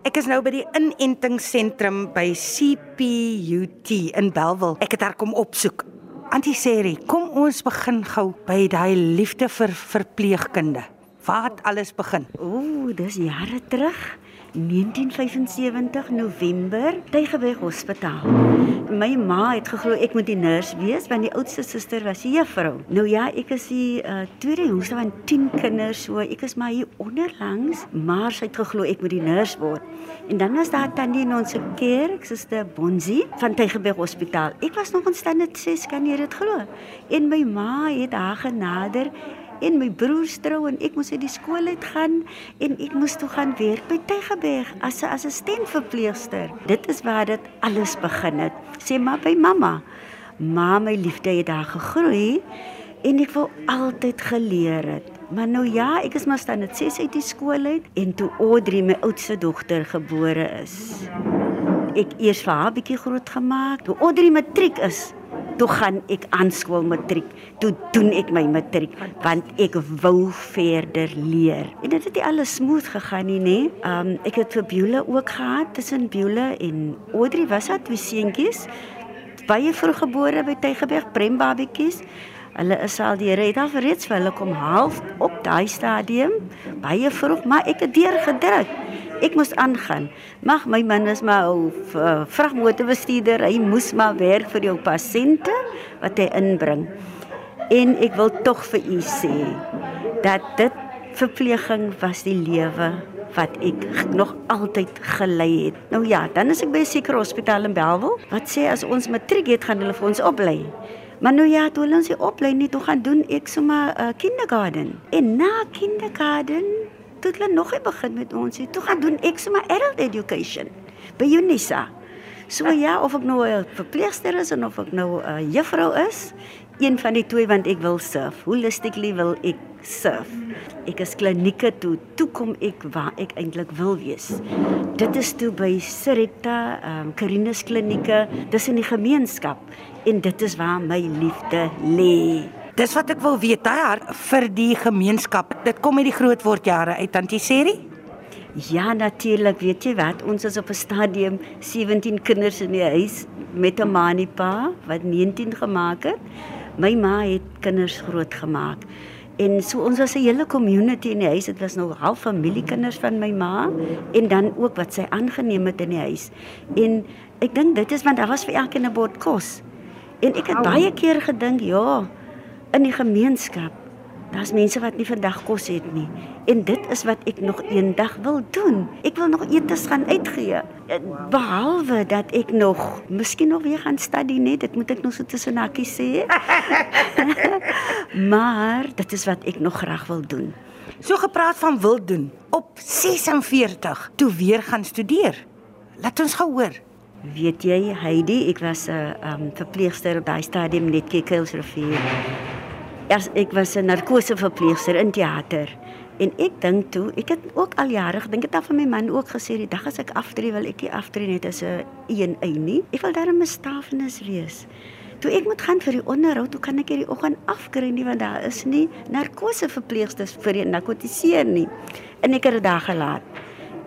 Ek is nou by die inentingsentrum by CPUT in Bellville. Ek het haar kom opsoek. Antie Seri, kom ons begin gou by daai liefde vir verpleegkunde. Waar het alles begin? Ooh, dis jare terug. 1975 November, Tygerberg Hospitaal. My ma het geglo ek moet die nurse wees want die oudste suster was die juffrou. Nou ja, ek is die uh, tweede jongste van 10 kinders, so ek is maar hier onderlangs, maar sy het geglo ek moet die nurse word. En dan was daar tannie in ons kerk, suster Bonzi van Tygerberg Hospitaal. Ek was nog in standaard 6 kan jy dit glo. En my ma het haar genader en my broers trou en ek moes uit die skool uit gaan en ek moes toe gaan werk by Tygerberg as 'n assistentverpleegster. Dit is waar dit alles begin het. Sê maar by mamma. Ma my liefde het daar gegroei en ek wou altyd geleer het. Maar nou ja, ek is maar staan net 6 uit die skool uit en toe Audrey my oudste dogter gebore is. Ek eers vir haar bietjie groot gemaak. Toe Audrey matriek is, toe gaan ek aan skool matriek. Toe doen ek my matriek want ek wou verder leer. En dit het nie alles smooth gegaan nie, nê? Um ek het vir Beulah ook gehad tussen Beulah en Audrey was dit twee seentjies. Baie vroeg gebore by Tygerberg Prembabetjies. Hulle is al die het al reeds vir hulle kom half op daai stadium, baie vroeg, maar ek het deur gedruk. Ek moes aangaan. Mag my man is maar 'n uh, vragmotorbestuurder. Hy moes maar werk vir jou pasiënte wat hy inbring. En ek wil tog vir u sê dat dit verpleging was die lewe wat ek nog altyd gelei het. Nou ja, dan is ek by 'n sekere hospitaal in Bellville. Wat sê as ons matriek het, gaan hulle vir ons oplei. Maar nou ja, toe ons die opleiding toe gaan doen, ek sommer uh, kindergarten. En na kindergarten toe hulle nog nie begin met ons nie. Toe gaan doen ek sommer adult education by Unisa. So ja, of ek nou 'n verpleegster is en of ek nou 'n juffrou is, een van die twee want ek wil surf. Holistically wil ek surf. Ek is klinieke toe, toe kom ek waar ek eintlik wil wees. Dit is toe by Siretta, ehm um, Karinus klinieke, dis in die gemeenskap en dit is waar my liefde lê. Dis wat ek wil weet, daai hart vir die gemeenskap. Dit kom uit die groot word jare uit Tantie Seri. Ja, natuurlik, weet jy wat? Ons is op 'n stadium 17 kinders in die huis met 'n ma en 'n pa wat 19 gemaak het. My ma het kinders grootgemaak. En so ons was 'n hele community in die huis. Dit was nou half familiekinders van my ma en dan ook wat sy aangeneem het in die huis. En ek dink dit is want daar was vir elkeen 'n bord kos. En ek het baie keer gedink, ja, in die gemeenskap. Daar's mense wat nie vandag kos het nie. En dit is wat ek nog eendag wil doen. Ek wil nog etes gaan uitgee. Behalwe dat ek nog miskien nog weer gaan studie net, dit moet ek nog so tussen hakkies sê. maar dit is wat ek nog graag wil doen. So gepraat van wil doen. Op 46 toe weer gaan studeer. Laat ons gou hoor. Weet jy Heidi, ek was 'n um, verpleegster op daai stadium net Kekelsrivier. Ek was 'n narkose verpleegster in teater. En ek dink toe, ek het ook al jare gedink het af van my man ook gesê die dag as ek aftree wil ek nie aftree net as 'n een een nie. Ek wil darem 'n staafnis wees. Toe ek moet gaan vir die onderhoud, hoe kan ek hierdie oggend afkry nie want daar is nie narkose verpleegsters vir die narkotiseer nie. En ek het dit daar gelaat.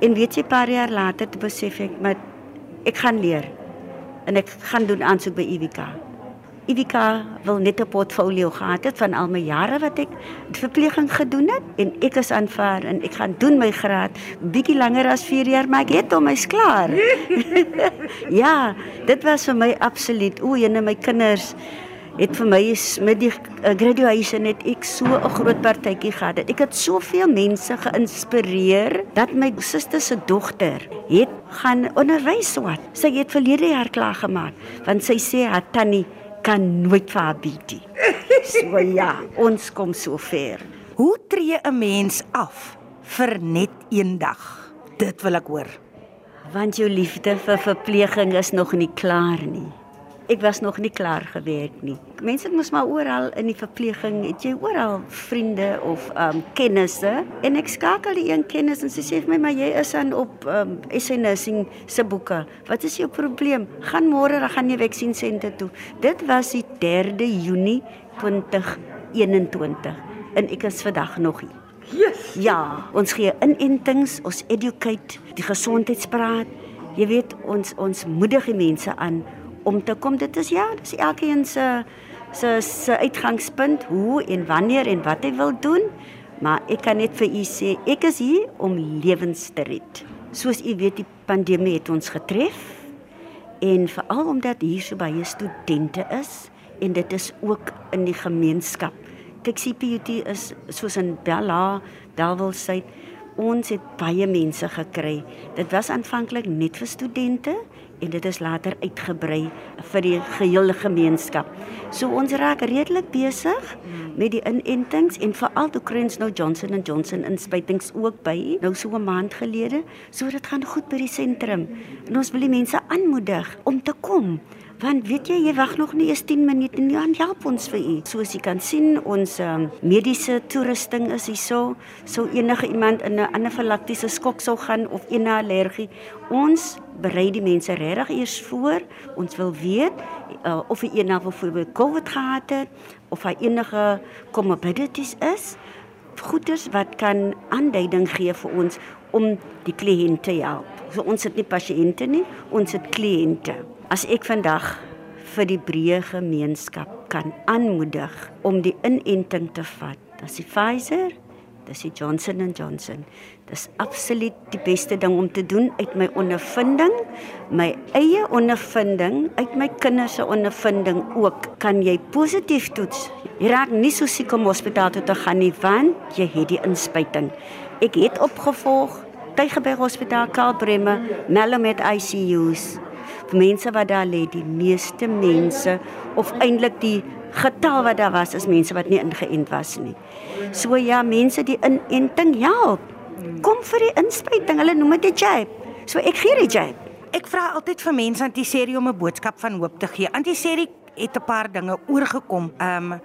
En weet jy paar jaar later te besef ek met ek gaan leer en ek gaan doen aansoek by Ivika. Ivika wil net 'n portfolio gehad het van al my jare wat ek verpleging gedoen het en ek is aanvaar en ek gaan doen my graad bietjie langer as 4 jaar maar ek het hom hy's klaar. ja, dit was vir my absoluut o, en my kinders het vir my met die uh, graduation het ek so 'n groot partytjie gehad. Ek het soveel mense geïnspireer dat my suster se dogter het gaan onderwys wat. Sy het verlede jaar klaar gemaak want sy sê haar tannie kan nooit vir haar bied nie. So ja, ons kom so ver. Hoe tree 'n mens af vir net een dag? Dit wil ek hoor. Want jou liefde vir verpleging is nog nie klaar nie ek was nog nie klaar gewerk nie. Mense moet maar oral in die verpleging, het jy oral vriende of ehm um, kennisse en ek skakel die een kennis en sy sê vir my maar jy is aan op ehm um, SNS se boeke. Wat is jou probleem? Gaan môre dan gaan jy vaksien senter toe. Dit was die 3de Junie 2021 en ek is vandag nog hier. Yes. Ja, ons gee inentings, ons educate, die gesondheidspraat. Jy weet ons ons moedig die mense aan om te kom. Dit is ja, dis elkeen se se se uitgangspunt hoe en wanneer en wat hy wil doen. Maar ek kan net vir u sê, ek is hier om lewens te red. Soos u weet, die pandemie het ons getref en veral omdat hier so baie studente is en dit is ook in die gemeenskap. Kyk CPUT is soos in Bella, Dalwilsheid. Ons het baie mense gekry. Dit was aanvanklik net vir studente en dit is later uitgebrei vir die gehele gemeenskap. So ons raak redelik besig met die inentings en veral toe kry ons nou Johnson & Johnson inspuitings ook by nou so 'n maand gelede. So dit gaan goed by die sentrum. En ons wil die mense aanmoedig om te kom. Want weet jy, jy wag nog nie eens 10 minute nie, dan help ons vir u. Soos jy kan sien, ons um, mediese toerusting is hier so, enige iemand in 'n anafylaktiese skok sou gaan of enige allergie, ons berei die mense regtig eers voor. Ons wil weet uh, of hy eendag byvoorbeeld COVID gehad het of hy enige comorbidities is. Goeders wat kan aanduiding gee vir ons om die kliënte te help. So ons het nie pasiënte nie, ons het kliënte. As ek vandag vir die breë gemeenskap kan aanmoedig om die inenting te vat, dis die Pfizer, dis die Johnson & Johnson. Dis absoluut die beste ding om te doen uit my ondervinding, my eie ondervinding, uit my kinders se ondervinding ook. Kan jy positief toets? Jy raak nie so siek om hospitaal toe te gaan nie want jy het die inspuiting. Ek het opgevolg Tygerberg Hospitaal Kaalbremme, Mellomet ICU's vir mense wat daar lê, die meeste mense of eintlik die getal wat daar was is mense wat nie ingeënt was nie. So ja, mense die inenting help. Kom vir die inspuiting. Hulle noem dit 'n jab. So ek gee die jab. Ek vra altyd vir mense antiserie om 'n boodskap van hoop te gee. Antiserie het 'n paar dinge oorgekom. Ehm um,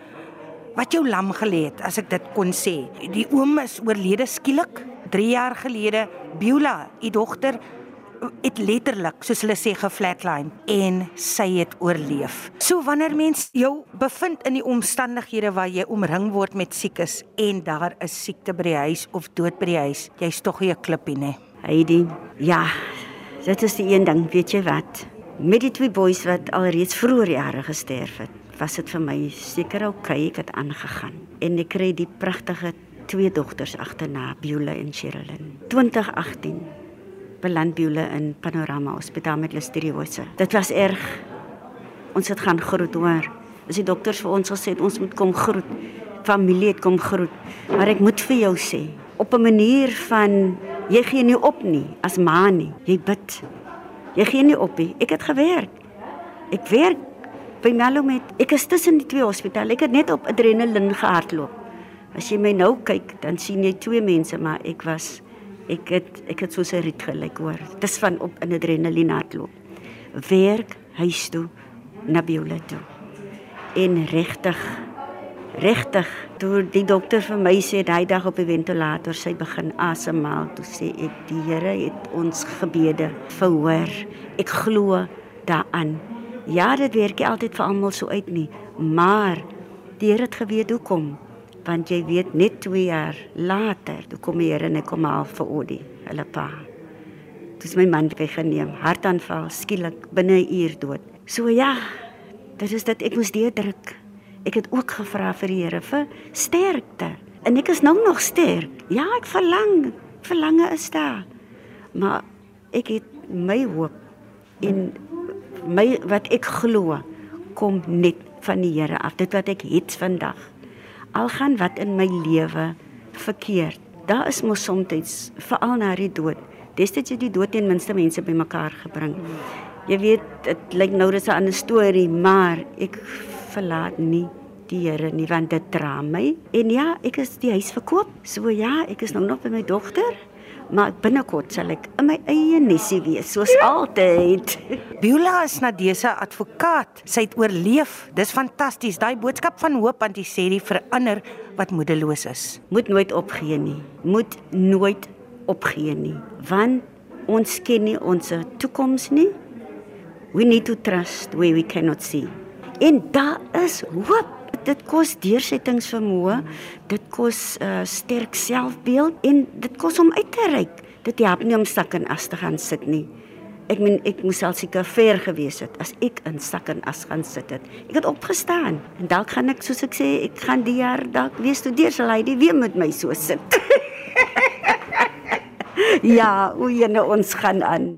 wat jou lam gelê het, as ek dit kon sê. Die oom is oorlede skielik 3 jaar gelede. Beulah, u dogter, het letterlik soos hulle sê geflatline en sy het oorleef. So wanneer mens jou bevind in die omstandighede waar jy omring word met siekes en daar is siekte by die huis of dood by die huis, jy's tog 'n klippie nê. Heidi, ja. Dit is die een ding, weet jy wat? Met die twee boeis wat alreeds vroeër jare gesterf het, was dit vir my seker oukei ek het aangegaan. En ek kry die pragtige twee dogters agterna, Beulah en Sherilyn. 2018 beland Beulah in Panorama Hospitaal met listeriose. Dit was erg. Ons het gaan groet hoor. As die dokters vir ons gesê het ons moet kom groet. Familie het kom groet. Maar ek moet vir jou sê, op 'n manier van jy gee nie op nie as ma nie. Jy bid. Jy gee nie op nie. Ek het gewerk. Ek werk by Melomet. Ek is tussen die twee hospitale. Ek het net op adrenalien gehardloop. As jy my nou kyk, dan sien jy twee mense, maar ek was ek het ek het soos 'n rit gelyk hoor. Dis van op in adrenalien hardloop. Werk huis toe na Biola toe. En regtig regtig toe die dokter vir my sê hy dag op die ventilator sy begin asemhaal toe sê ek die Here het ons gebede verhoor. Ek glo daaraan. Ja, dit werk nie altyd vir almal so uit nie, maar die Here het geweet hoekom want jy weet net 2 jaar later toe kom die Here en hy kom al vir Odie hulle pa. Dis my man weggeneem hartaanval skielik binne 'n uur dood. So ja dit is dit ek moes deurdruk. Ek het ook gevra vir die Here vir sterkte. En ek is nou nog sterk. Ja ek verlang verlange is daar. Maar ek het my hoop en my wat ek glo kom net van die Here af. Dit wat ek het vandag al gaan wat in my lewe verkeerd. Daar is mos soms veral na die dood. Destyds het die dood ten minste mense bymekaar gebring. Jy weet, dit lyk nou dis 'n ander storie, maar ek verlaat nie die Here nie want dit dra my. En ja, ek is die huis verkoop. So ja, ek is nou nog by my dogter maar binnekort sal ek in my eie nesie wees soos altyd. Beulah is Nadesa advokaat. Sy het oorleef. Dis fantasties. Daai boodskap van hoop aan die sê die verander wat moedeloos is. Moet nooit opgee nie. Moet nooit opgee nie. Want ons ken nie ons toekoms nie. We need to trust where we cannot see. En daar is hoop. Dit kos deursettingsvermoë, dit kos uh, sterk selfbeeld en dit kos om uit te reik. Dit help nie om sak en as te gaan sit nie. Ek meen ek moes al seker ver gewees het as ek in sak en as gaan sit het. Ek het opgestaan en dalk gaan ek soos ek sê, ek gaan die jaar dalk weer studeer, sal hy weer met my so sit. ja, hoe jy nou ons gaan aan.